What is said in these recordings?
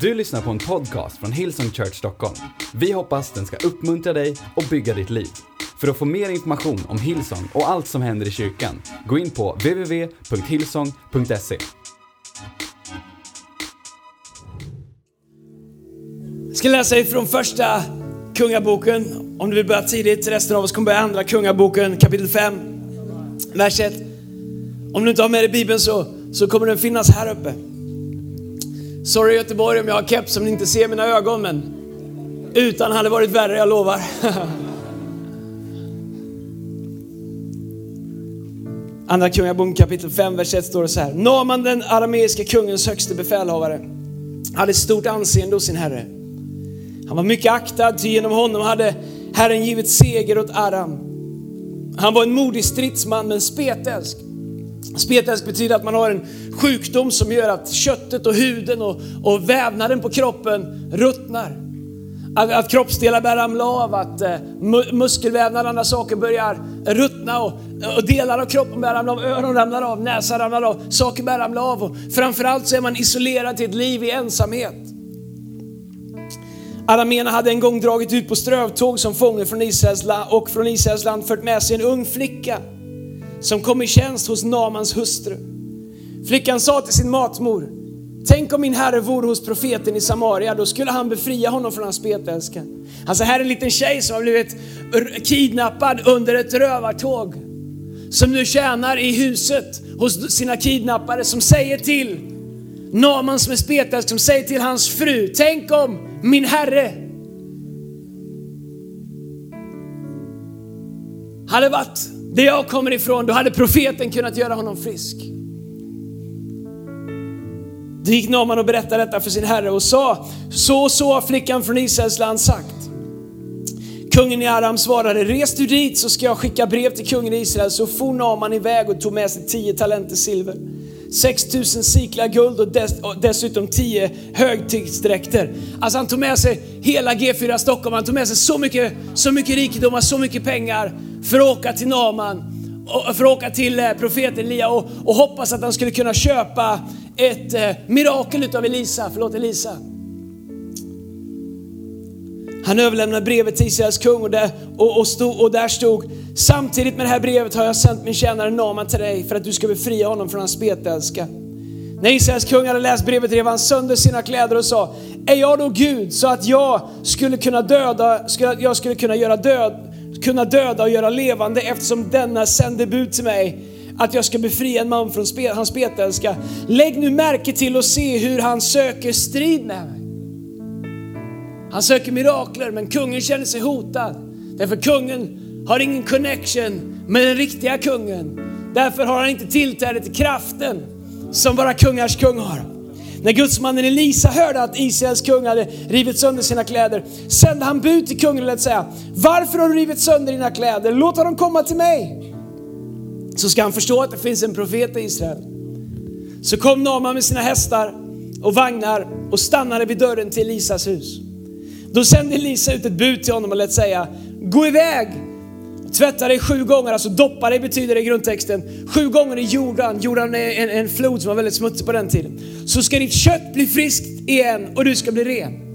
Du lyssnar på en podcast från Hillsong Church Stockholm. Vi hoppas den ska uppmuntra dig och bygga ditt liv. För att få mer information om Hillsong och allt som händer i kyrkan, gå in på www.hillsong.se. Jag ska läsa ifrån första Kungaboken, om du vill börja tidigt. Resten av oss kommer börja andra Kungaboken, kapitel 5, vers 1. Om du inte har med dig Bibeln så, så kommer den finnas här uppe. Sorry Göteborg om jag har keps som ni inte ser mina ögon, men utan hade varit värre, jag lovar. Andra Kungaboken kapitel 5, vers 1 står det så här. Naman den arameiska kungens högste befälhavare hade stort anseende hos sin herre. Han var mycket aktad, ty genom honom hade Herren givit seger åt Aram. Han var en modig stridsman men spetälsk. Spetälsk betyder att man har en sjukdom som gör att köttet och huden och, och vävnaden på kroppen ruttnar. Att, att kroppsdelar börjar ramla av, att eh, muskelvävnad och andra saker börjar ruttna och, och delar av kroppen börjar ramla av, öron ramlar av, näsan ramlar av, saker börjar ramla av och framförallt så är man isolerad till ett liv i ensamhet. Aramena hade en gång dragit ut på strövtåg som fånge från Israels land och från Israels land fört med sig en ung flicka som kom i tjänst hos Namans hustru. Flickan sa till sin matmor, tänk om min herre vore hos profeten i Samaria, då skulle han befria honom från hans spetälska. Alltså här är en liten tjej som har blivit kidnappad under ett rövartåg. Som nu tjänar i huset hos sina kidnappare som säger till Naman som är spetälsk, som säger till hans fru, tänk om min herre hade varit där jag kommer ifrån, då hade profeten kunnat göra honom frisk. Då gick Naman och berättade detta för sin herre och sa, så och så har flickan från Israels land sagt. Kungen i Aram svarade, res du dit så ska jag skicka brev till kungen i Israel. Så for Naman iväg och tog med sig tio talenter silver. 6000 siklar guld och, dess, och dessutom 10 högtidsdräkter. Alltså han tog med sig hela G4 Stockholm, han tog med sig så mycket, så mycket rikedomar, så mycket pengar för att åka till Naman, för att åka till eh, profeten Elia och, och hoppas att han skulle kunna köpa ett eh, mirakel utav Elisa, förlåt Elisa. Han överlämnade brevet till Israels kung och där, och, och, stod, och där stod, samtidigt med det här brevet har jag sänt min tjänare Naman till dig för att du ska befria honom från hans spetälska. När Israels kung hade läst brevet rev han sönder sina kläder och sa, är jag då Gud så att jag skulle kunna döda, skulle, jag skulle kunna göra död, kunna döda och göra levande eftersom denna sände bud till mig att jag ska befria en man från spe, hans spetälska. Lägg nu märke till och se hur han söker strid med mig. Han söker mirakler men kungen känner sig hotad. Därför kungen har ingen connection med den riktiga kungen. Därför har han inte tillträde till kraften som bara kungars kung har. När gudsmannen Elisa hörde att Israels kung hade rivit sönder sina kläder sände han bud till kungen och lät säga, varför har du rivit sönder dina kläder? Låt honom komma till mig. Så ska han förstå att det finns en profet i Israel. Så kom Naman med sina hästar och vagnar och stannade vid dörren till Elisas hus. Då sände Elisa ut ett bud till honom och lät säga, gå iväg, tvätta dig sju gånger, alltså doppa dig betyder det i grundtexten, sju gånger i Jordan. Jordan är en, en flod som var väldigt smutsig på den tiden. Så ska ditt kött bli friskt igen och du ska bli ren.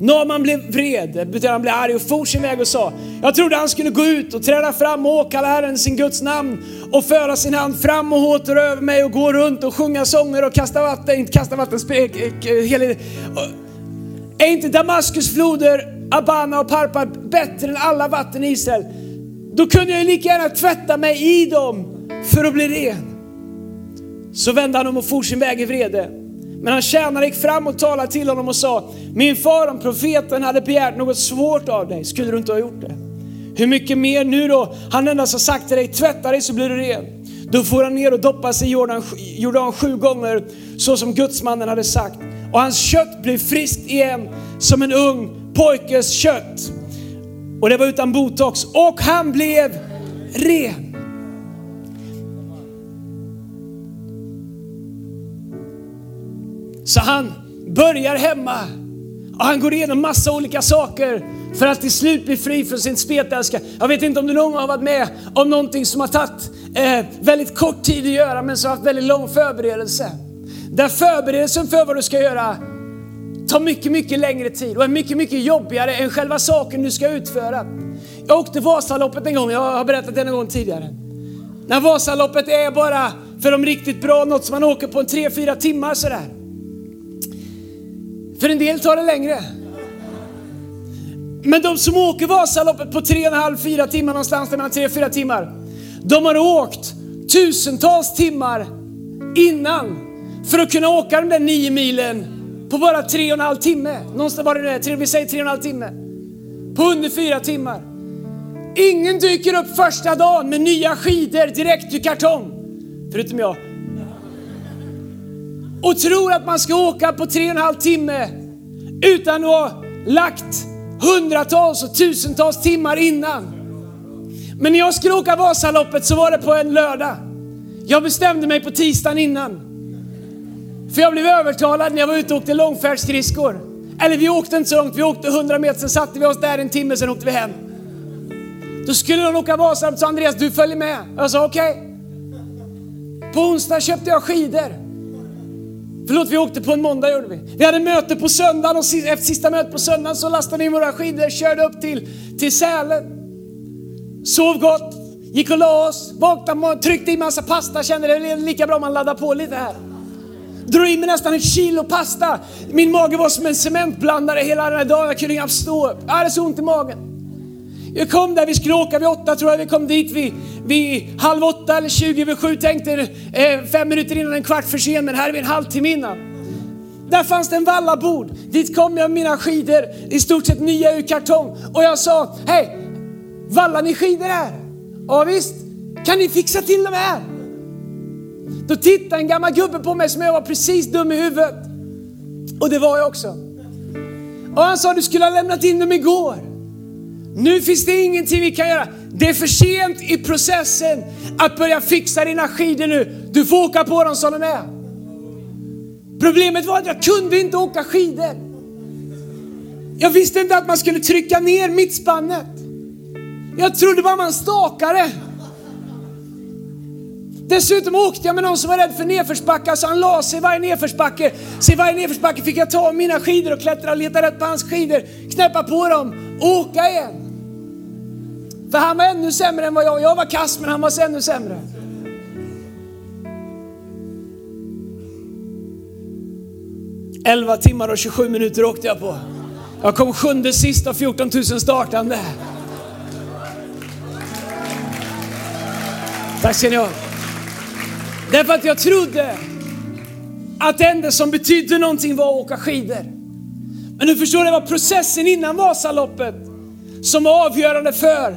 Norman blev vred, betyder han blev arg och for sin väg och sa, jag trodde han skulle gå ut och träda fram och åkalla Herren sin Guds namn och föra sin hand fram och åter över mig och gå runt och sjunga sånger och kasta vatten, inte kasta vatten, spek, eh, eh, helig, är inte Damaskus floder, Abana och Parpar bättre än alla vatten i Israel? Då kunde jag lika gärna tvätta mig i dem för att bli ren. Så vände han om och for sin väg i vrede. Men hans tjänare gick fram och talade till honom och sa, min far om profeten hade begärt något svårt av dig, skulle du inte ha gjort det? Hur mycket mer nu då? Han endast har sagt till dig, tvätta dig så blir du ren. Då får han ner och doppa sig i Jordan, Jordan sju gånger, så som gudsmannen hade sagt och hans kött blev friskt igen som en ung pojkes kött. Och det var utan botox och han blev ren. Så han börjar hemma och han går igenom massa olika saker för att till slut bli fri från sin spetälska. Jag vet inte om du någon gång har varit med om någonting som har tagit eh, väldigt kort tid att göra men som har haft väldigt lång förberedelse. Där förberedelsen för vad du ska göra tar mycket, mycket längre tid och är mycket, mycket jobbigare än själva saken du ska utföra. Jag åkte Vasaloppet en gång, jag har berättat det en gång tidigare. När Vasaloppet är bara för de riktigt bra, något som man åker på en 3-4 timmar sådär. För en del tar det längre. Men de som åker Vasaloppet på 3,5-4 timmar någonstans, mellan 3-4 timmar. De har åkt tusentals timmar innan för att kunna åka de där 9 milen på bara 3,5 timme. Någonstans var det det, vi säger 3,5 timme. På under fyra timmar. Ingen dyker upp första dagen med nya skidor direkt ur kartong. Förutom jag. Och tror att man ska åka på 3,5 timme utan att ha lagt hundratals och tusentals timmar innan. Men när jag skulle åka Vasaloppet så var det på en lördag. Jag bestämde mig på tisdagen innan. För jag blev övertalad när jag var ute och åkte långfärdsskridskor. Eller vi åkte inte så långt, vi åkte 100 meter, sen satte vi oss där en timme, sen åkte vi hem. Då skulle de åka Vasaloppet, sa Andreas du följer med. Jag sa okej. Okay. På onsdag köpte jag skidor. Förlåt, vi åkte på en måndag gjorde vi. Vi hade möte på söndagen och efter sista mötet på söndagen så lastade vi in våra skidor, körde upp till, till Sälen. Sov gott, gick och la oss, vaknade, tryckte i massa pasta, kände det är lika bra man laddar på lite här. Drog i mig nästan ett kilo pasta. Min mage var som en cementblandare hela den här dagen, jag kunde knappt stå upp. Jag hade så ont i magen. Vi kom där, vi skulle åka vid åtta tror jag, vi kom dit vid, vid halv åtta eller tjugo över sju. Tänkte eh, fem minuter innan, en kvart för sen, men här är vi en halvtimme innan. Där fanns det en vallabord. Dit kom jag med mina skidor, i stort sett nya ur kartong. Och jag sa, hej, vallar ni skidor här? Ja visst, kan ni fixa till dem här? Då tittade en gammal gubbe på mig som jag var precis dum i huvudet. Och det var jag också. Och han sa, du skulle ha lämnat in dem igår. Nu finns det ingenting vi kan göra. Det är för sent i processen att börja fixa dina skidor nu. Du får åka på dem som de är. Problemet var att jag kunde inte åka skidor. Jag visste inte att man skulle trycka ner mittspannet. Jag trodde bara man stakade. Dessutom åkte jag med någon som var rädd för nedförsbackar så alltså, han la sig i varje nedförsbacke. Så i varje nedförsbacke fick jag ta mina skidor och klättra och leta rätt på hans skidor, knäppa på dem och åka igen. För han var ännu sämre än vad jag Jag var kass men han var ännu sämre. Elva timmar och 27 minuter åkte jag på. Jag kom sjunde sist av 14 000 startande. Tack ska ni ha. Därför att jag trodde att det enda som betydde någonting var att åka skidor. Men nu förstår det var processen innan Vasaloppet som var avgörande för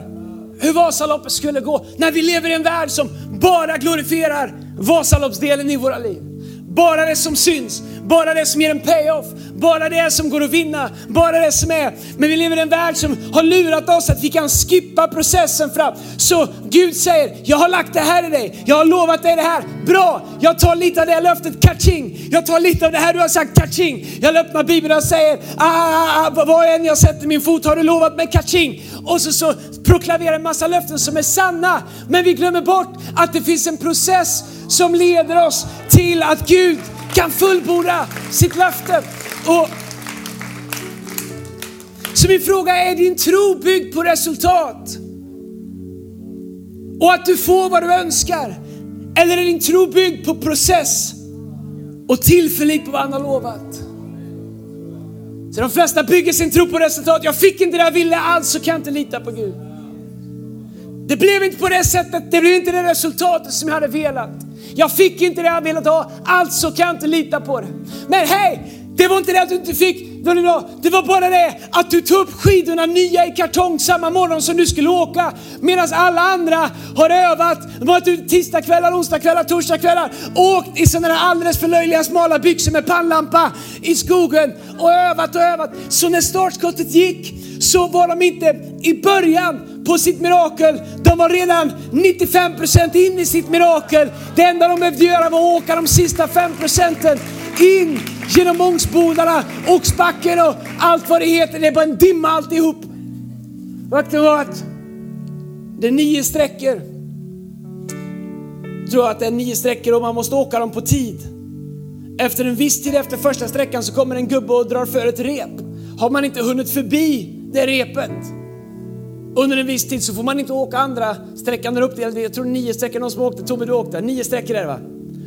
hur Vasaloppet skulle gå. När vi lever i en värld som bara glorifierar Vasaloppsdelen i våra liv. Bara det som syns, bara det som ger en payoff, bara det som går att vinna, bara det som är. Men vi lever i en värld som har lurat oss att vi kan skippa processen fram. Så Gud säger, jag har lagt det här i dig, jag har lovat dig det här. Bra, jag tar lite av det här löftet, kaching. Jag tar lite av det här du har sagt, kaching. Jag öppnar Bibeln och säger, ah, ah, ah, ah var än jag sätter min fot har du lovat mig, kaching. Och så, så proklamerar en massa löften som är sanna. Men vi glömmer bort att det finns en process som leder oss till att Gud kan fullborda sitt löfte. Och så min fråga är, är din tro byggd på resultat? Och att du får vad du önskar? Eller är din tro byggd på process och tillförlit på vad han har lovat? Så de flesta bygger sin tro på resultat. Jag fick inte det jag ville, alltså kan jag inte lita på Gud. Det blev inte på det sättet, det blev inte det resultatet som jag hade velat. Jag fick inte det jag velat ha, alltså kan jag inte lita på det. Men hej, det var inte det att du inte fick, det var bara det att du tog upp skidorna nya i kartong samma morgon som du skulle åka. Medan alla andra har övat, de har varit ute tisdagskvällar, onsdagskvällar, torsdagskvällar, åkt i sådana där alldeles för löjliga smala byxor med pannlampa i skogen och övat och övat. Så när startskottet gick så var de inte i början på sitt mirakel. De var redan 95% in i sitt mirakel. Det enda de behövde göra var att åka de sista 5% in genom Ångsbodarna, Oxbacken och allt vad det heter. Det är bara en dimma alltihop. Faktum var att det är nio sträckor. Jag tror att det är nio sträckor och man måste åka dem på tid. Efter en viss tid efter första sträckan så kommer en gubbe och drar för ett rep. Har man inte hunnit förbi det repet under en viss tid så får man inte åka andra sträckan där upp. Jag tror nio sträckor någon som åkte. Tommy, du åkte. Nio sträckor är det va?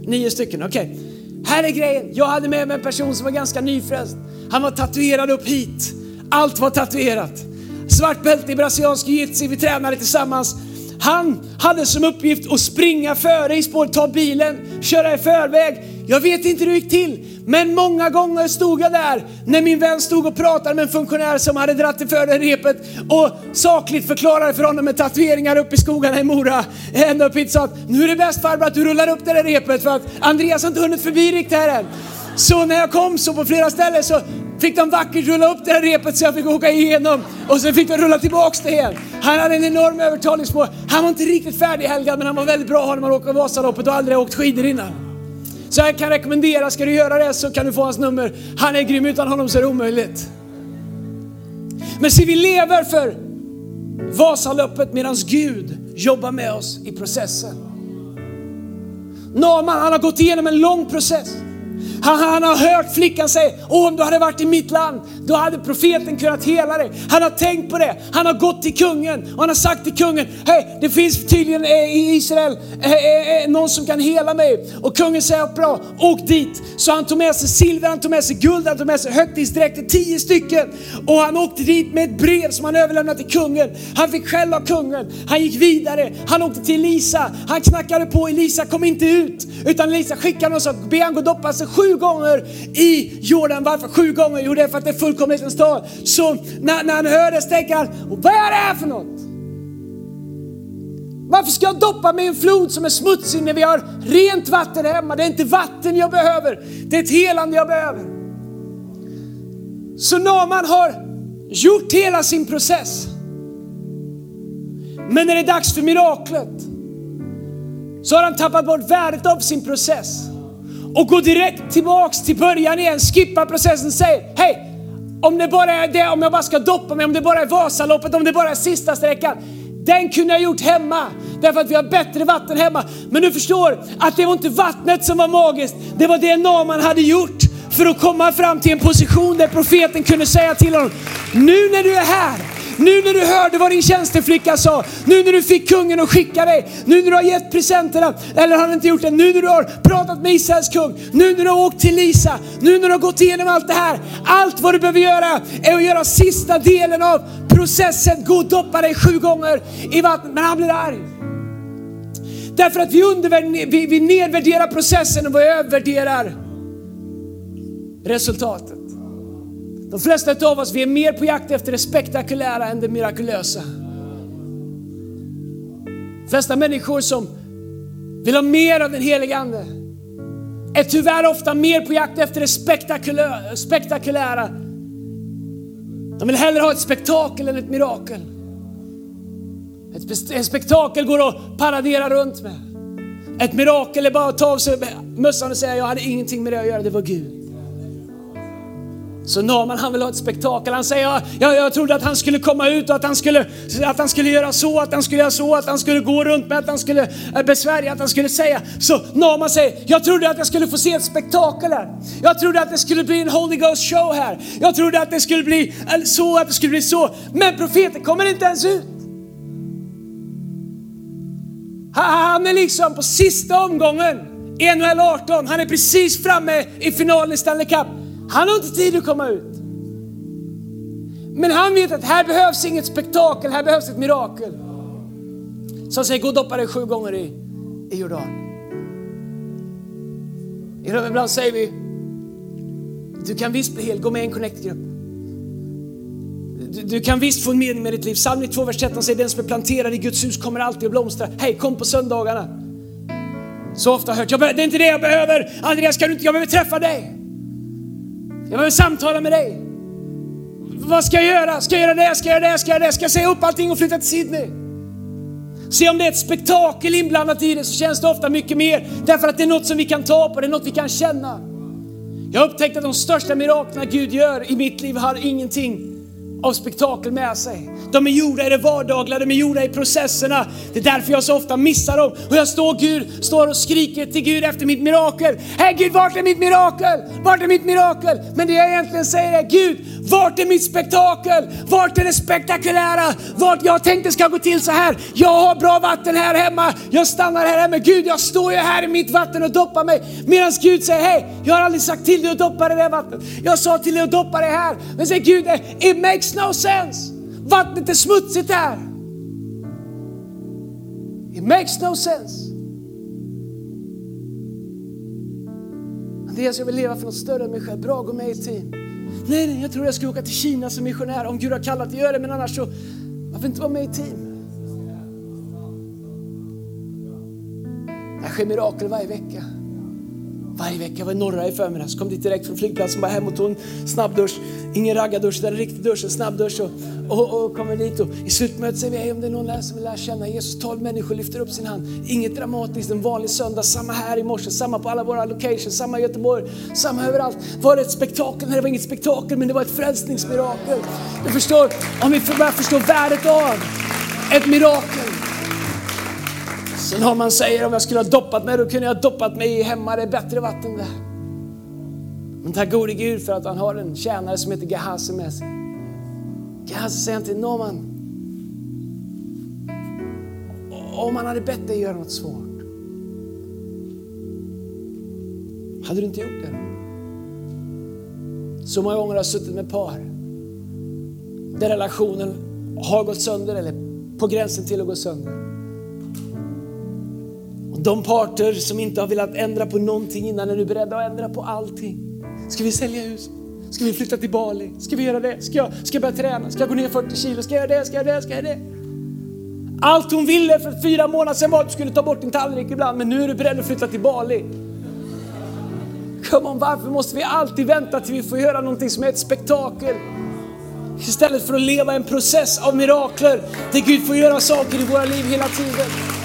Nio stycken, okej. Okay. Här är grejen. Jag hade med mig en person som var ganska nyfrälst. Han var tatuerad upp hit. Allt var tatuerat. Svart bälte i brasiliansk jiu vi tränade tillsammans. Han hade som uppgift att springa före i spåret, ta bilen, köra i förväg. Jag vet inte hur det gick till, men många gånger stod jag där när min vän stod och pratade med en funktionär som hade dratt i förra repet och sakligt förklarade för honom med tatueringar uppe i skogarna i Mora, ända upp hit sa att nu är det bäst farbror att du rullar upp det där repet för att Andreas har inte hunnit förbi riktigt här än. Så när jag kom så på flera ställen så fick de vackert rulla upp det där repet så jag fick åka igenom och sen fick de rulla tillbaks det igen. Han hade en enorm övertalningsförmåga. Han var inte riktigt färdighelgad men han var väldigt bra när man åker Vasaloppet och aldrig åkt skidor innan. Så jag kan rekommendera, ska du göra det så kan du få hans nummer. Han är grym, utan honom så är det omöjligt. Men se, vi lever för Vasaloppet medan Gud jobbar med oss i processen. Naman, han har gått igenom en lång process. Han, han, har hört flickan säga, Åh, om du hade varit i mitt land, då hade profeten kunnat hela dig. Han har tänkt på det. Han har gått till kungen och han har sagt till kungen, hej, det finns tydligen eh, i Israel eh, eh, eh, någon som kan hela mig. Och kungen säger, bra, åk dit. Så han tog med sig silver, han tog med sig guld, han tog med sig högtidsdräkter, tio stycken. Och han åkte dit med ett brev som han överlämnade till kungen. Han fick skäll av kungen. Han gick vidare, han åkte till Elisa. Han knackade på, Elisa kom inte ut. Utan Elisa skickade honom och sa, be han gå och doppa sig Alltså, sju gånger i Jordan. Varför sju gånger? Jo, det är för att det är fullkomlighetens stad. Så när, när han hör det så tänker han, vad är det här för något? Varför ska jag doppa mig i en flod som är smutsig när vi har rent vatten hemma? Det är inte vatten jag behöver, det är ett helande jag behöver. Så Naman har gjort hela sin process. Men när det är dags för miraklet så har han tappat bort värdet av sin process och går direkt tillbaks till början igen, skippar processen, säger hej, om det bara är det, om jag bara ska doppa mig, om det bara är Vasaloppet, om det bara är sista sträckan. Den kunde jag gjort hemma, därför att vi har bättre vatten hemma. Men du förstår att det var inte vattnet som var magiskt, det var det Naman hade gjort för att komma fram till en position där profeten kunde säga till honom, nu när du är här, nu när du hörde vad din tjänsteflicka sa, nu när du fick kungen att skicka dig, nu när du har gett presenterna, eller har inte gjort det, nu när du har pratat med Israels kung, nu när du har åkt till Lisa, nu när du har gått igenom allt det här. Allt vad du behöver göra är att göra sista delen av processen, gå och doppa dig sju gånger i vattnet. Men han blir arg. Därför att vi, vi, vi nedvärderar processen och vi övervärderar resultatet. De flesta av oss vi är mer på jakt efter det spektakulära än det mirakulösa. De flesta människor som vill ha mer av den helige Ande är tyvärr ofta mer på jakt efter det spektakulära. De vill hellre ha ett spektakel än ett mirakel. Ett spektakel går att paradera runt med. Ett mirakel är bara att ta av sig mössan och säga jag hade ingenting med det att göra, det var Gud. Så Naman han vill ha ett spektakel. Han säger, ja, jag trodde att han skulle komma ut och att han skulle, att han skulle göra så, att han skulle göra så, att han skulle gå runt med, att han skulle eh, besvärja, att han skulle säga. Så Naman säger, jag trodde att jag skulle få se ett spektakel här. Jag trodde att det skulle bli en Holy Ghost show här. Jag trodde att det skulle bli eh, så, att det skulle bli så. Men profeten kommer inte ens ut. Han är liksom på sista omgången i NHL 18. Han är precis framme i finalen i Stanley Cup. Han har inte tid att komma ut. Men han vet att här behövs inget spektakel, här behövs ett mirakel. Så han säger, gå och doppa dig sju gånger i, i Jordan. Ibland säger vi, du kan visst bli hel, gå med i en connect-grupp. Du, du, kan visst få en mening med ditt liv. Psalm 2, vers 13 säger, den som är planterad i Guds hus kommer alltid att blomstra. Hej, kom på söndagarna. Så ofta har jag hört, det är inte det jag behöver. Andreas, kan du inte, jag behöver träffa dig. Jag behöver samtala med dig. Vad ska jag göra? Ska jag göra det? Ska jag göra det? Ska jag göra det? Ska jag säga upp allting och flytta till Sydney? Se om det är ett spektakel inblandat i det så känns det ofta mycket mer därför att det är något som vi kan ta på, det är något vi kan känna. Jag har upptäckt att de största miraklerna Gud gör i mitt liv har ingenting av spektakel med sig. De är gjorda i det vardagliga, de är gjorda i processerna. Det är därför jag så ofta missar dem. Och jag står, Gud, står och skriker till Gud efter mitt mirakel. Hej Gud, vart är mitt mirakel? Vart är mitt mirakel? Men det jag egentligen säger är, Gud, vart är mitt spektakel? Vart är det spektakulära? Vart jag tänkte ska gå till så här. Jag har bra vatten här hemma. Jag stannar här hemma. Gud, jag står ju här i mitt vatten och doppar mig. Medan Gud säger, hej, jag har aldrig sagt till dig att doppa dig i det vattnet. Jag sa till dig att doppa dig här. Men säger Gud, it makes no sense. Vattnet är smutsigt här. It makes no sense. Andreas, jag vill leva för något större än mig själv. Bra, gå med i team. Nej, nej, jag tror jag ska åka till Kina som missionär. Om Gud har kallat dig, gör det. Men annars så, varför inte vara med i team? Det sker mirakel varje vecka. Varje vecka. Jag var i norra i förmiddags, kom dit direkt från flygplatsen, bara hem och tog en snabbdusch. Ingen raggardusch, det är en riktig dusch, en snabbdusch. Och, och, och kommer dit och i slutmötet säger vi, hej om det är någon där som vill lära känna Jesus, tolv människor lyfter upp sin hand. Inget dramatiskt, en vanlig söndag, samma här i morse, samma på alla våra locations, samma i Göteborg, samma överallt. Var det ett spektakel? Nej, det var inget spektakel, men det var ett frälsningsmirakel. Du förstår, om vi börjar förstå värdet av ett mirakel Sen har man säger om jag skulle ha doppat mig, då kunde jag ha doppat mig hemma, det är bättre vatten där. Men tack gode Gud för att han har en tjänare som heter Gehazi med sig. Gehazi säger till Norman, om han hade bett dig göra något svårt, hade du inte gjort det? Så många gånger har jag suttit med par där relationen har gått sönder eller på gränsen till att gå sönder. De parter som inte har velat ändra på någonting innan är nu beredda att ändra på allting. Ska vi sälja hus? Ska vi flytta till Bali? Ska vi göra det? Ska jag, ska jag börja träna? Ska jag gå ner 40 kilo? Ska jag göra det? Ska jag göra det? Ska jag göra det? Allt hon ville för fyra månader sedan var att du skulle ta bort din tallrik ibland, men nu är du beredd att flytta till Bali. Come on, varför måste vi alltid vänta till vi får göra någonting som är ett spektakel? Istället för att leva en process av mirakler där Gud får göra saker i våra liv hela tiden.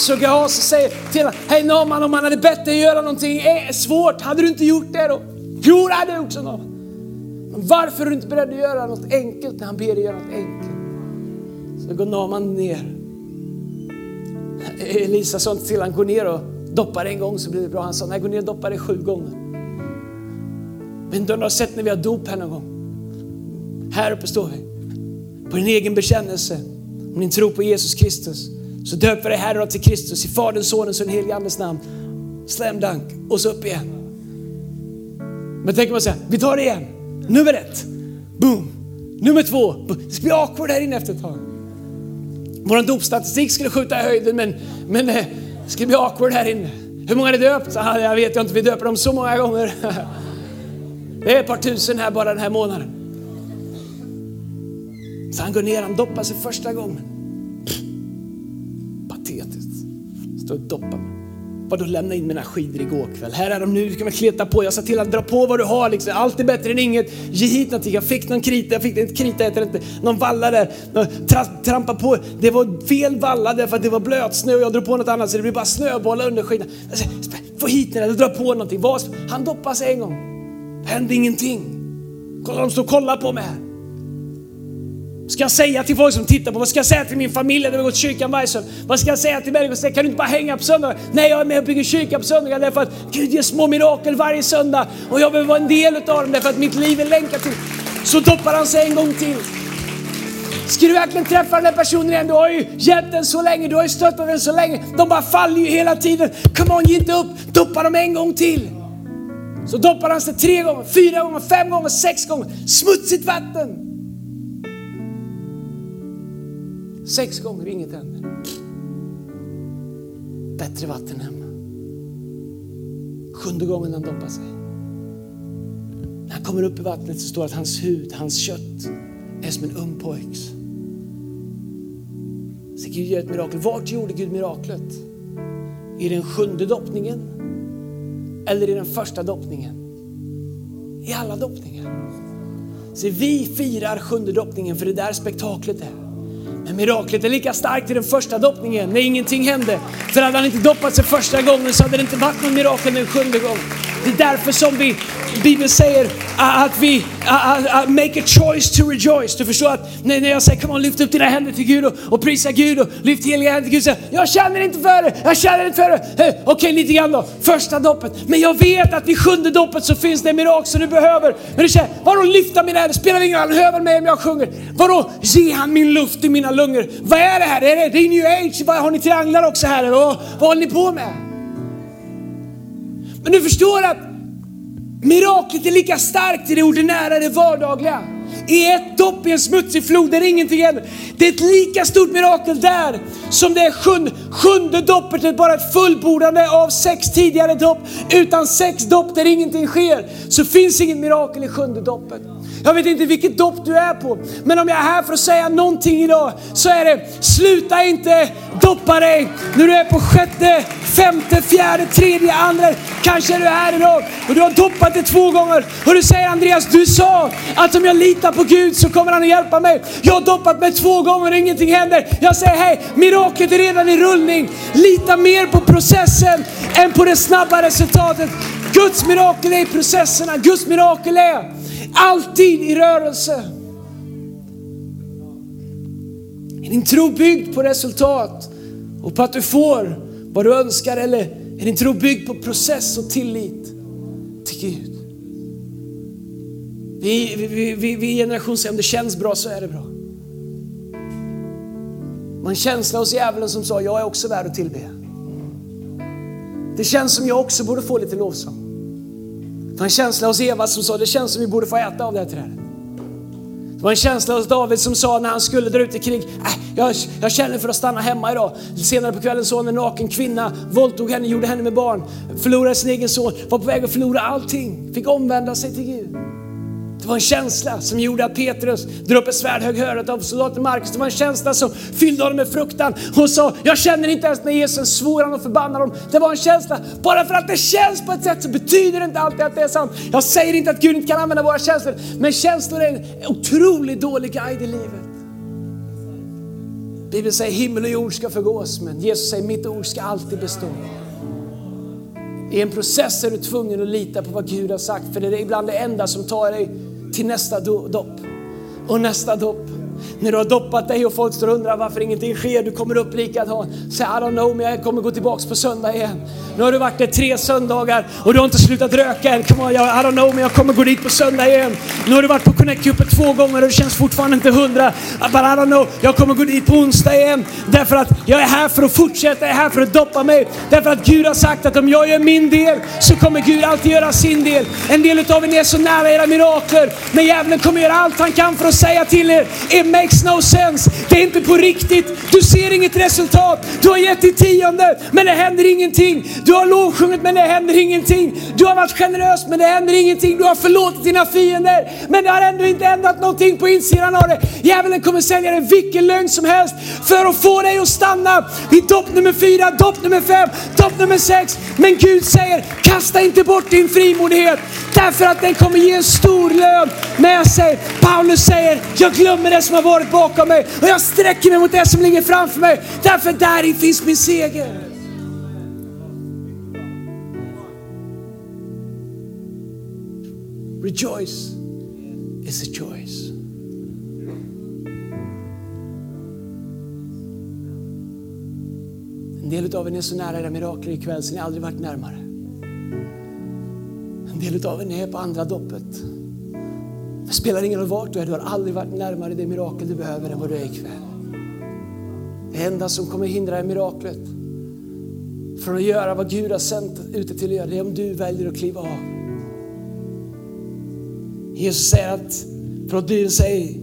Så Gehazi säger till honom, hej Naman om han hade bett dig göra någonting svårt, hade du inte gjort det då? Jo, det hade jag gjort, sa Naman. Men varför är du inte beredd att göra något enkelt när han ber dig göra något enkelt? Så går Naman ner. Elisa sa inte till honom, gå ner och doppa dig en gång så blir det bra. Han sa, nej gå ner och doppa dig sju gånger. Men du har sett när vi har dop här någon gång. Här uppe står vi. På din egen bekännelse om din tro på Jesus Kristus så döper dig Herre till Kristus i Faderns, Sonens och den helige Andes namn. Slam dunk och så upp igen. Men tänk om man säger, vi tar det igen. Nummer ett, boom. Nummer två, det ska bli awkward här inne efter ett tag. Vår dopstatistik skulle skjuta i höjden men, men eh, det ska bli awkward här inne. Hur många är det döpt? Ah, jag vet inte, vi döper dem så många gånger. Det är ett par tusen här bara den här månaden. Så han går ner, han doppar sig första gången. Stå och doppa mig. Vadå lämna in mina skidor igår kväll? Här är de nu, du kan väl kleta på. Jag sa till att dra på vad du har liksom. Allt är bättre än inget. Ge hit någonting. Jag fick någon krita, jag fick inte krita heter inte. Någon valla där. Tra, trampa på. Det var fel valla därför att det var blötsnö och jag drog på något annat så det blev bara snöbollar under skidan. Få hit den, där, dra på någonting. Han doppade sig en gång. Hände ingenting. Kolla, de står och kollar på mig här ska jag säga till folk som tittar på Vad ska jag säga till min familj när vi går till kyrkan varje söndag? Vad ska jag säga till människor? Kan du inte bara hänga på söndagar? Nej, jag är med och bygger kyrka på söndagar därför att Gud ger små mirakel varje söndag och jag behöver vara en del av dem därför att mitt liv är länkat till. Så doppar han sig en gång till. Ska du verkligen träffa den där personen igen? Du har ju hjälpt den så länge, du har ju stöttat den så länge. De bara faller ju hela tiden. Come on, ge inte upp. Doppa dem en gång till. Så doppar han sig tre gånger, fyra gånger, fem gånger, sex gånger. Smutsigt vatten. Sex gånger, inget händer. Bättre vatten hemma. Sjunde gången han doppar sig. När han kommer upp i vattnet så står det att hans hud, hans kött är som en ung pojks. Så Gud gör ett mirakel. Vart gjorde Gud miraklet? I den sjunde doppningen? Eller i den första doppningen? I alla doppningar. Så vi firar sjunde doppningen för det där spektaklet är. Men miraklet är lika starkt i den första doppningen när ingenting hände. För hade han inte doppat sig första gången så hade det inte varit något mirakel den sjunde gången. Det är därför som vi, Bibeln säger att vi make a choice to rejoice. Du förstår att när jag säger kom on lyft upp dina händer till Gud och, och prisa Gud och lyft heliga händer till Gud. Säger, jag känner inte för det, jag känner inte för det. Hey, Okej okay, lite grann då, första doppet. Men jag vet att vid sjunde doppet så finns det en mirakel som du behöver. Men du säger, vadå lyfta mina händer? Spelar ingen roll, han hör väl mig om jag sjunger. Vadå ge han min luft i mina lungor? Vad är det här? Är det, det är new age? Vad, har ni trianglar också här? Vad, vad håller ni på med? Men du förstår att miraklet är lika starkt i det ordinära, det vardagliga. I ett dopp i en smutsig flod där ingenting händer. Det är ett lika stort mirakel där som det är sjunde, sjunde doppet, är bara ett fullbordande av sex tidigare dopp. Utan sex dopp där ingenting sker så finns inget mirakel i sjunde doppet. Jag vet inte vilket dopp du är på, men om jag är här för att säga någonting idag så är det sluta inte doppa dig när du är på sjätte, femte, fjärde, tredje, andra. Kanske är du här idag och du har doppat dig två gånger och du säger Andreas, du sa att om jag litar på Gud så kommer han att hjälpa mig. Jag har doppat mig två gånger och ingenting händer. Jag säger hej, miraklet är redan i rullning. Lita mer på processen än på det snabba resultatet. Guds mirakel är i processerna. Guds mirakel är alltid i rörelse. Är din tro byggd på resultat och på att du får vad du önskar eller är din tro byggd på process och tillit till Gud? Vi, vi, vi, vi generation säger om det känns bra så är det bra. Man känsla hos djävulen som sa jag är också värd att tillbe. Det känns som jag också borde få lite lovsång. Det var en känsla hos Eva som sa det känns som vi borde få äta av det här trädet. Det var en känsla hos David som sa när han skulle dra ut i krig, äh, jag, jag känner för att stanna hemma idag. Senare på kvällen såg han en naken kvinna, våldtog henne, gjorde henne med barn, förlorade sin egen son, var på väg att förlora allting, fick omvända sig till Gud. Det var en känsla som gjorde att Petrus drog upp ett svärd, högg höret av soldaten Markus. Det var en känsla som fyllde honom med fruktan. Hon sa, jag känner inte ens när Jesus svor han och förbannade dem. Det var en känsla. Bara för att det känns på ett sätt så betyder det inte alltid att det är sant. Jag säger inte att Gud inte kan använda våra känslor, men känslor är en otroligt dålig guide i livet. Bibeln säger himmel och jord ska förgås, men Jesus säger mitt ord ska alltid bestå. I en process är du tvungen att lita på vad Gud har sagt, för det är ibland det enda som tar dig till nästa dopp. Och nästa dopp när du har doppat dig och folk står och undrar varför ingenting sker, du kommer upp likadan. Säg I don't know, men jag kommer gå tillbaks på söndag igen. Nu har du varit där tre söndagar och du har inte slutat röka än. Come on, jag, I don't know, men jag kommer gå dit på söndag igen. Nu har du varit på Connect Cupet två gånger och det känns fortfarande inte hundra. Ah, but I don't know, jag kommer gå dit på onsdag igen. Därför att jag är här för att fortsätta, jag är här för att doppa mig. Därför att Gud har sagt att om jag gör min del så kommer Gud alltid göra sin del. En del av er är så nära era mirakler, men djävulen kommer göra allt han kan för att säga till er, makes no sense. Det är inte på riktigt. Du ser inget resultat. Du har gett ditt tionde, men det händer ingenting. Du har lovsjungit, men det händer ingenting. Du har varit generös, men det händer ingenting. Du har förlåtit dina fiender, men det har ändå inte ändrat någonting på insidan av dig. Djävulen kommer sälja dig vilken lögn som helst för att få dig att stanna vid dopp nummer fyra, dopp nummer fem, dopp nummer sex. Men Gud säger, kasta inte bort din frimodighet därför att den kommer ge en stor lön med sig. Paulus säger, jag glömmer det som har varit bakom mig och jag sträcker mig mot det som ligger framför mig. Därför där finns min seger. Rejoice is a choice. En del av er är så nära era mirakler ikväll så ni aldrig varit närmare. En del av er är på andra doppet. Det spelar ingen roll vart du är, du har aldrig varit närmare det mirakel du behöver än vad du är ikväll. Det enda som kommer hindra är miraklet från att göra vad Gud har sänt ute till att göra, det är om du väljer att kliva av. Jesus säger att, för att säger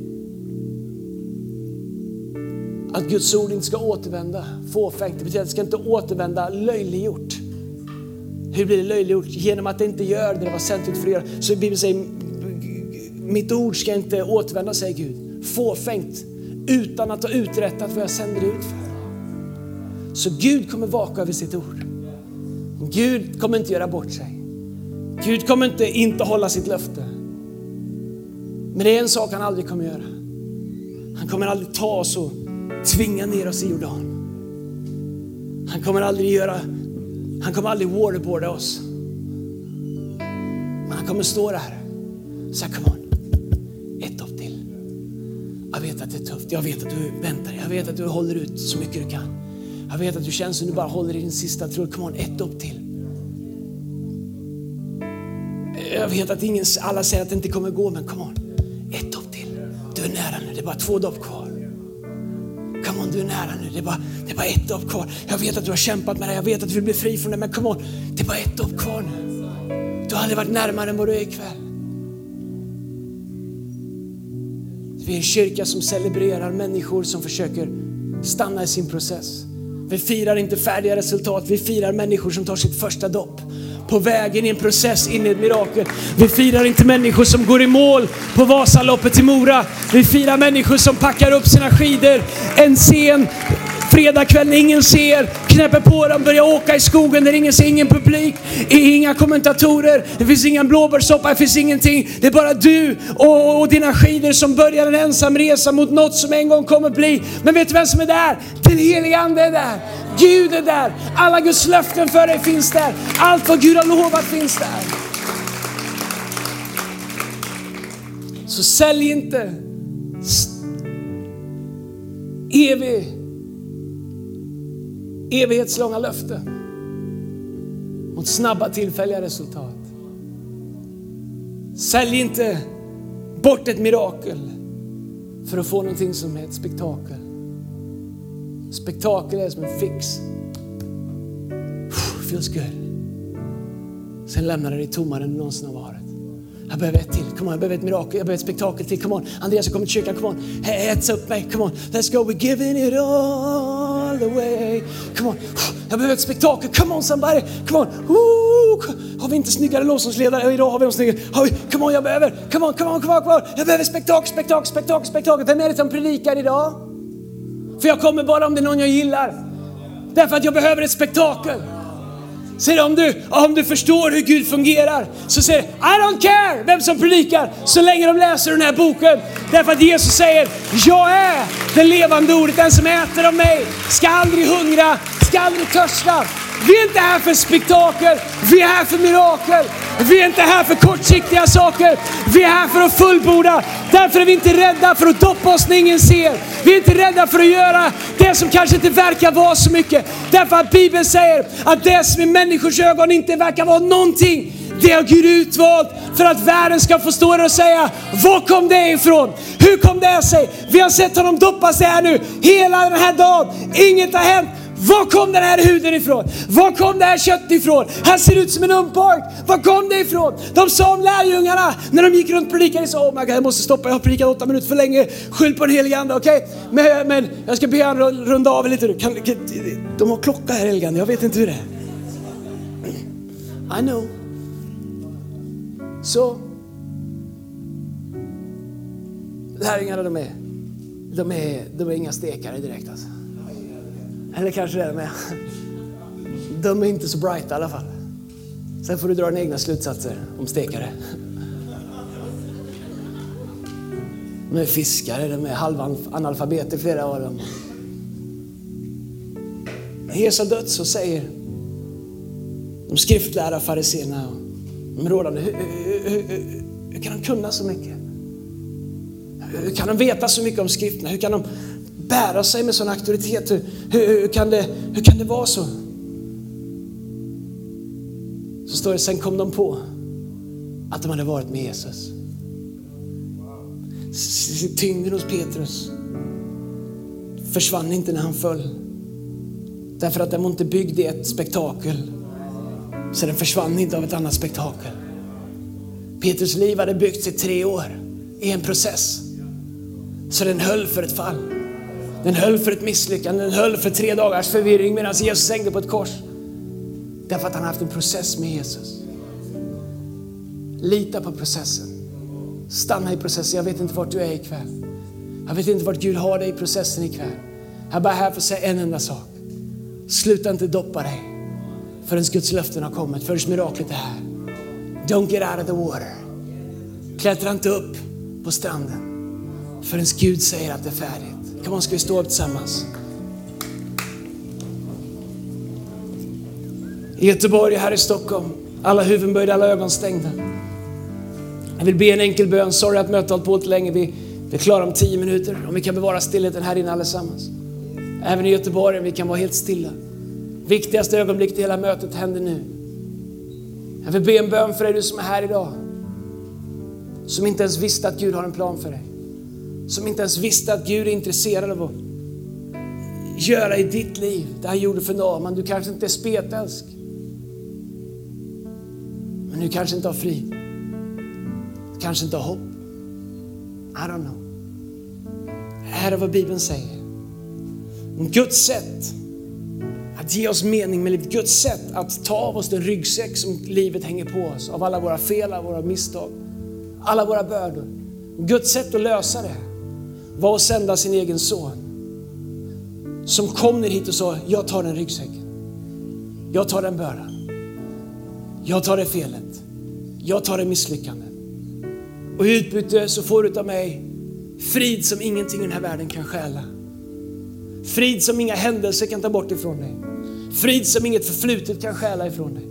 att Guds ord inte ska återvända fåfängt. Det betyder att det ska inte återvända löjliggjort. Hur blir det löjliggjort? Genom att det inte gör det det var sänt ut för att göra. Så Bibeln säger mitt ord ska inte återvända, säger Gud. Fåfängt, utan att ha uträttat vad jag sänder ut för. Så Gud kommer vaka över sitt ord. Gud kommer inte göra bort sig. Gud kommer inte inte hålla sitt löfte. Men det är en sak han aldrig kommer göra. Han kommer aldrig ta oss och tvinga ner oss i Jordan. Han kommer aldrig göra, han kommer aldrig waterboarda oss. Men han kommer stå där. och säga, come on. Vet. Jag vet att du väntar. Jag vet att du håller ut så mycket du kan. Jag vet att du känner som du bara håller i din sista tråd. Come on, ett dopp till. Jag vet att ingen, alla säger att det inte kommer gå, men come on. Ett dopp till. Du är nära nu. Det är bara två dopp kvar. Come on, du är nära nu. Det är, bara, det är bara ett dopp kvar. Jag vet att du har kämpat med det. Jag vet att du vill bli fri från det. Men come on, det är bara ett dopp kvar nu. Du har aldrig varit närmare än vad du är ikväll. Vi är en kyrka som celebrerar människor som försöker stanna i sin process. Vi firar inte färdiga resultat, vi firar människor som tar sitt första dopp på vägen i en process in i ett mirakel. Vi firar inte människor som går i mål på Vasaloppet i Mora. Vi firar människor som packar upp sina skidor en sen fredagkväll när ingen ser, knäpper på dem, börjar åka i skogen där ingen ser, ingen publik, inga kommentatorer, det finns ingen blåbärssoppa, det finns ingenting. Det är bara du och, och dina skidor som börjar en ensam resa mot något som en gång kommer bli. Men vet du vem som är där? Den helige Ande är där. Gud är där. Alla Guds löften för dig finns där. Allt vad Gud har lovat finns där. Så sälj inte evig, evighetslånga löften mot snabba tillfälliga resultat. Sälj inte bort ett mirakel för att få någonting som är ett spektakel. Spektakel är som en fix. Feels good. Sen lämnar det dig tommare än du någonsin har varit. Jag behöver ett till. Come on, jag behöver ett mirakel. Jag behöver ett spektakel till. Come on. Andreas, jag kommer till kyrkan. Come on. Hetsa upp mig. Come on. Let's go. We're giving it all the way. Come on. Jag behöver ett spektakel. Come on somebody. Come on. Ooh. Har vi inte snyggare lovsångsledare? Idag har vi de snyggare. Har vi? Come on, jag behöver. Come on, come on, come on, come on. Jag behöver spektakel, spektakel, spektakel, spektakel. Vem är det som predikar idag? För jag kommer bara om det är någon jag gillar. Därför att jag behöver ett spektakel. Säger om du, om du förstår hur Gud fungerar så säger I don't care vem som predikar så länge de läser den här boken. Därför att Jesus säger, jag är det levande ordet. Den som äter av mig ska aldrig hungra, ska aldrig törsta. Vi är inte här för spektakel, vi är här för mirakel. Vi är inte här för kortsiktiga saker, vi är här för att fullborda. Därför är vi inte rädda för att doppa oss när ingen ser. Vi är inte rädda för att göra det som kanske inte verkar vara så mycket. Därför att Bibeln säger att det som i människors ögon inte verkar vara någonting, det har Gud utvalt för att världen ska få stå där och säga, var kom det ifrån? Hur kom det sig? Vi har sett honom doppa sig här nu hela den här dagen. Inget har hänt. Var kom den här huden ifrån? Var kom det här köttet ifrån? Han ser ut som en ung. Var kom det ifrån? De sa om lärjungarna när de gick runt och predikade, så, oh my God, jag måste stoppa, jag har predikat åtta minuter för länge. Skyll på den helige Ande, okej? Okay? Men, men, jag ska be honom runda av lite. Kan, kan, de har klocka här helige Ande, jag vet inte hur det är. I know. Så. Lärjungarna de är, de är, de är inga stekare direkt alltså. Eller kanske det är med. De är inte så bright i alla fall. Sen får du dra dina egna slutsatser om stekare. De är fiskare, de är halvanalfabeter flera av dem. När Jesus har dött så säger de skriftlärda fariséerna och de rådande, hur, hur, hur, hur, kan de kunna så mycket? Hur kan de veta så mycket om skrifterna? Hur kan de bära sig med sån auktoritet? Hur, hur, hur, kan det, hur kan det vara så? Så står det, sen kom de på att de hade varit med Jesus. Tyngden hos Petrus försvann inte när han föll. Därför att den var inte byggd i ett spektakel. Så den försvann inte av ett annat spektakel. Petrus liv hade byggts i tre år i en process. Så den höll för ett fall. Den höll för ett misslyckande, den höll för tre dagars förvirring medan Jesus hängde på ett kors. Därför att han har haft en process med Jesus. Lita på processen. Stanna i processen. Jag vet inte vart du är ikväll. Jag vet inte vart Gud har dig i processen ikväll. Jag är bara här för att säga en enda sak. Sluta inte doppa dig förrän Guds löften har kommit, förrän miraklet är här. Don't get out of the water. Klättra inte upp på stranden förrän Gud säger att det är färdigt. Kom on, ska vi stå upp tillsammans? I Göteborg här i Stockholm, alla huvuden böjda, alla ögon stängda. Jag vill be en enkel bön. Sorry att mötet har hållit på lite länge. Vi, vi är klara om tio minuter. Om vi kan bevara stillheten här inne allesammans. Även i Göteborg, vi kan vara helt stilla. Viktigaste ögonblicket i hela mötet händer nu. Jag vill be en bön för dig du som är här idag. Som inte ens visste att Gud har en plan för dig. Som inte ens visste att Gud är intresserad av att göra i ditt liv det han gjorde för Naman. Du kanske inte är spetälsk. Men du kanske inte har frid. Du kanske inte har hopp. I don't know. Det här är vad Bibeln säger. Guds sätt att ge oss mening med livet. Guds sätt att ta av oss den ryggsäck som livet hänger på oss. Av alla våra fel, alla våra misstag, alla våra bördor. Guds sätt att lösa det var att sända sin egen son. Som kom ner hit och sa, jag tar den ryggsäcken. Jag tar den bördan. Jag tar det felet. Jag tar det misslyckandet. Och i utbyte så får du av mig frid som ingenting i den här världen kan stjäla. Frid som inga händelser kan ta bort ifrån dig. Frid som inget förflutet kan stjäla ifrån dig.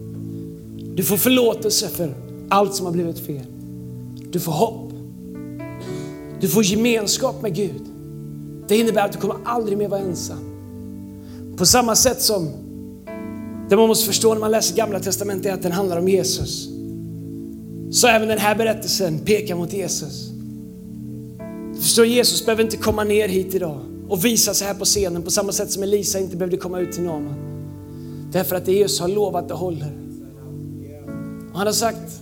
Du får förlåtelse för allt som har blivit fel. Du får hopp. Du får gemenskap med Gud. Det innebär att du kommer aldrig mer vara ensam. På samma sätt som det man måste förstå när man läser gamla testamentet är att den handlar om Jesus. Så även den här berättelsen pekar mot Jesus. Du förstår, Jesus behöver inte komma ner hit idag och visa sig här på scenen på samma sätt som Elisa inte behövde komma ut till Naman. Därför att det Jesus har lovat det håller. Och han har sagt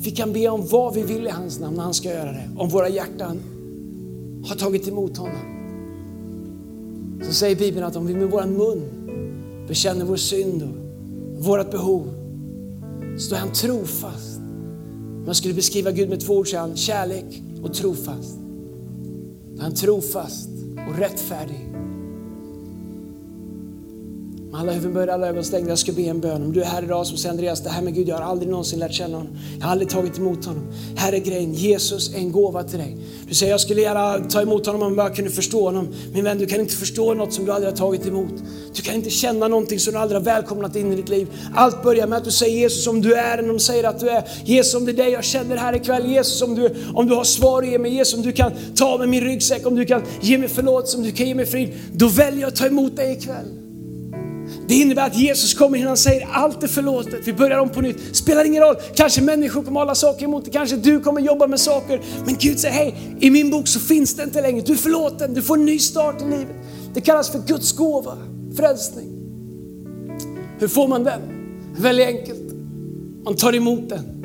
att vi kan be om vad vi vill i hans namn när han ska göra det. Om våra hjärtan har tagit emot honom. Så säger Bibeln att om vi med vår mun bekänner vår synd och vårt behov så är han trofast. Om jag skulle beskriva Gud med två ord så är han kärlek och trofast. Han är trofast och rättfärdig. Med alla huvuden böjda, alla ögon stängda. Jag ska be en bön. Om du är här idag som säger Andreas, det här med Gud, jag har aldrig någonsin lärt känna honom. Jag har aldrig tagit emot honom. Här är grejen, Jesus är en gåva till dig. Du säger, jag skulle gärna ta emot honom om jag bara kunde förstå honom. Min vän, du kan inte förstå något som du aldrig har tagit emot. Du kan inte känna någonting som du aldrig har välkomnat in i ditt liv. Allt börjar med att du säger Jesus om du är den de säger att du är. Jesus om det är dig jag känner här ikväll. Jesus om du, om du har svar att ge mig. Jesus om du kan ta med min ryggsäck, om du kan ge mig förlåtelse, om du kan ge mig frid. Då väljer jag att ta emot dig ikväll. Det innebär att Jesus kommer in och säger allt är förlåtet. Vi börjar om på nytt. Spelar ingen roll, kanske människor kommer hålla saker emot dig, kanske du kommer jobba med saker. Men Gud säger hej, i min bok så finns det inte längre. Du är förlåten, du får en ny start i livet. Det kallas för Guds gåva, frälsning. Hur får man den? Väldigt enkelt. Man tar emot den.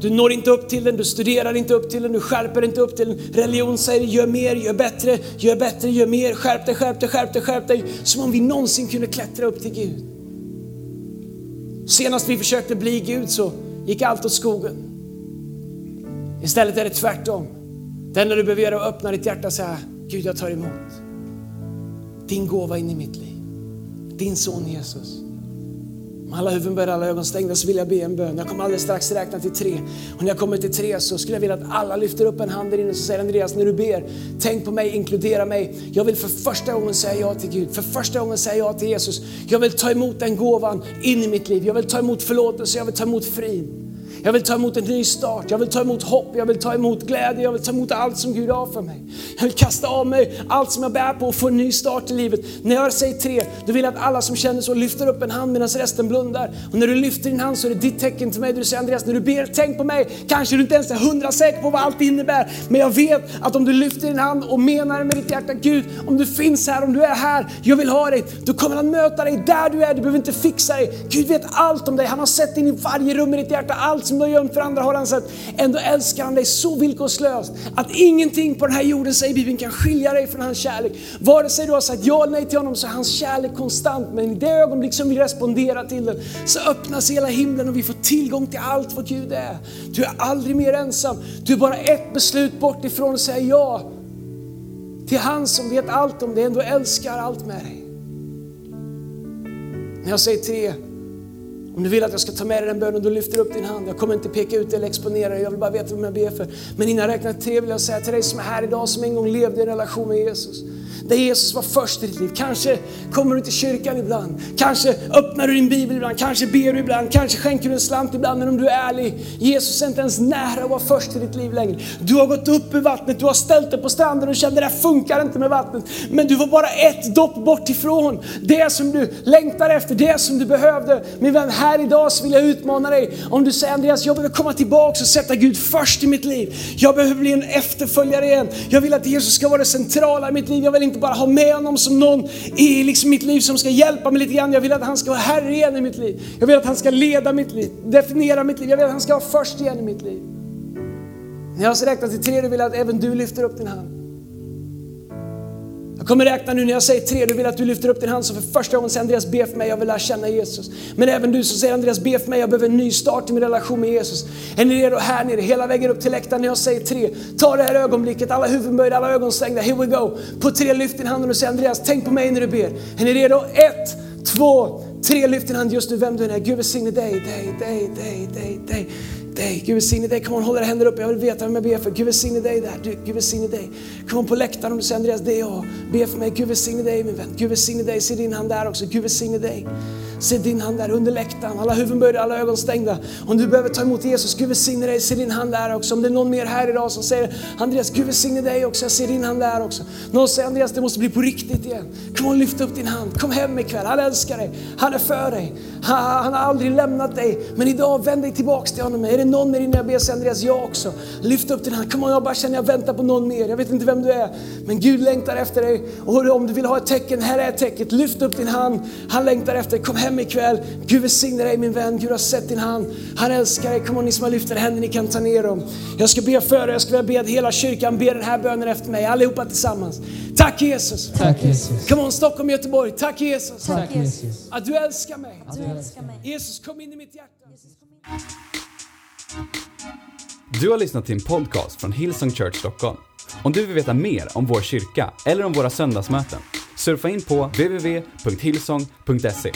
Du når inte upp till den, du studerar inte upp till den, du skärper inte upp till den. Religion säger gör mer, gör bättre, gör bättre, gör mer, skärp dig, skärp dig, skärp dig, skärp dig. Som om vi någonsin kunde klättra upp till Gud. Senast vi försökte bli Gud så gick allt åt skogen. Istället är det tvärtom. Det enda du behöver göra är att öppna ditt hjärta och säga, Gud jag tar emot din gåva in i mitt liv. Din son Jesus. Med alla huvuden böjda, alla ögon stängda så vill jag be en bön. Jag kommer alldeles strax räkna till tre. Och när jag kommer till tre så skulle jag vilja att alla lyfter upp en hand där inne och säger Andreas, när du ber, tänk på mig, inkludera mig. Jag vill för första gången säga ja till Gud, för första gången säga ja till Jesus. Jag vill ta emot den gåvan in i mitt liv. Jag vill ta emot förlåtelse, jag vill ta emot frid. Jag vill ta emot en ny start, jag vill ta emot hopp, jag vill ta emot glädje, jag vill ta emot allt som Gud har för mig. Jag vill kasta av mig allt som jag bär på och få en ny start i livet. När jag säger tre, då vill jag att alla som känner så lyfter upp en hand medan resten blundar. Och när du lyfter din hand så är det ditt tecken till mig. Du säger Andreas, när du ber, tänk på mig. Kanske du inte ens är hundra säker på vad allt innebär. Men jag vet att om du lyfter din hand och menar med ditt hjärta, Gud, om du finns här, om du är här, jag vill ha dig. Då kommer han möta dig där du är, du behöver inte fixa dig. Gud vet allt om dig, han har sett in i varje rum i ditt hjärta, allt som du har gömt för andra har han sett. Ändå älskar han dig så villkorslöst att ingenting på den här jorden, säger Bibeln, kan skilja dig från hans kärlek. Vare sig du har sagt ja eller nej till honom så är hans kärlek konstant. Men i det ögonblick som vi responderar till den så öppnas hela himlen och vi får tillgång till allt vad Gud är. Du är aldrig mer ensam. Du är bara ett beslut bort ifrån att säga ja till han som vet allt om dig, ändå älskar allt med dig. När jag säger tre, om du vill att jag ska ta med dig den bönen, då lyfter du upp din hand. Jag kommer inte peka ut eller exponera dig, jag vill bara veta vem jag ber för. Men innan jag räknar tre vill jag säga till dig som är här idag, som en gång levde i en relation med Jesus. Där Jesus var först i ditt liv. Kanske kommer du till kyrkan ibland. Kanske öppnar du din bibel ibland. Kanske ber du ibland. Kanske skänker du en slant ibland. Men om du är ärlig, Jesus är inte ens nära att vara först i ditt liv längre. Du har gått upp i vattnet, du har ställt dig på stranden och kände att det där funkar inte med vattnet. Men du var bara ett dopp bort ifrån det som du längtar efter, det som du behövde. Min vän, här idag så vill jag utmana dig. Om du säger Andreas, jag behöver komma tillbaka och sätta Gud först i mitt liv. Jag behöver bli en efterföljare igen. Jag vill att Jesus ska vara det centrala i mitt liv. Jag vill vill inte bara ha med honom som någon i liksom mitt liv som ska hjälpa mig lite grann. Jag vill att han ska vara Herre igen i mitt liv. Jag vill att han ska leda mitt liv, definiera mitt liv. Jag vill att han ska vara först igen i mitt liv. När jag har räknat till tre, då vill jag att även du lyfter upp din hand. Jag kommer räkna nu när jag säger tre, du vill att du lyfter upp din hand så för första gången säger Andreas be för mig, jag vill lära känna Jesus. Men även du som säger Andreas be för mig, jag behöver en ny start i min relation med Jesus. Är ni redo här nere, hela vägen upp till läktaren när jag säger tre? Ta det här ögonblicket, alla huvuden alla ögon stängda, here we go. På tre, lyft din hand och säg, Andreas, tänk på mig när du ber. Är ni redo? Ett, två, tre, lyft din hand just nu, vem du än är. Gud välsigne dig, dig, dig, dig, dig, dig dig. Gud välsigne dig. Kom on, håll era händer upp. Jag vill veta vem jag ber för. Gud välsigne dig där. Du, Gud välsigne dig. Kom on på läktaren om du säger Andreas, det är jag. Be för mig. Gud välsigne dig min vän. Gud välsigne dig. Se din hand där också. Gud välsigne dig. Se din hand där under läktaren. Alla huvuden böjda, alla ögon stängda. Om du behöver ta emot Jesus, Gud välsigne dig. Se din hand där också. Om det är någon mer här idag som säger Andreas, Gud välsigne dig också. Jag ser din hand där också. Någon säger Andreas, det måste bli på riktigt igen. Kom on, lyft upp din hand. Kom hem ikväll. Han älskar dig. Han är för dig. Han, har aldrig lämnat dig. Men idag, vänd dig tillbaks till honom. Är det någon mer innan jag ber, Andreas, jag också. Lyft upp din hand. Kom on, jag bara känner jag väntar på någon mer. Jag vet inte vem du är. Men Gud längtar efter dig. Och om du vill ha ett tecken, här är tecknet. Lyft upp din hand. Han längtar efter dig. Kom hem ikväll. Gud välsigne dig min vän. Gud har sett din hand. Han älskar dig. Kom on, ni som har lyft era händer, ni kan ta ner dem. Jag ska be för er. Jag ska be att hela kyrkan ber den här bönen efter mig. Allihopa tillsammans. Tack Jesus. Tack Jesus. Come on, Stockholm, Göteborg. Tack Jesus. Tack Jesus. Att du älskar mig. Att du älskar mig. Jesus, kom in i mitt hjärta. Du har lyssnat till en podcast från Hillsong Church Stockholm. Om du vill veta mer om vår kyrka eller om våra söndagsmöten, surfa in på www.hillsong.se.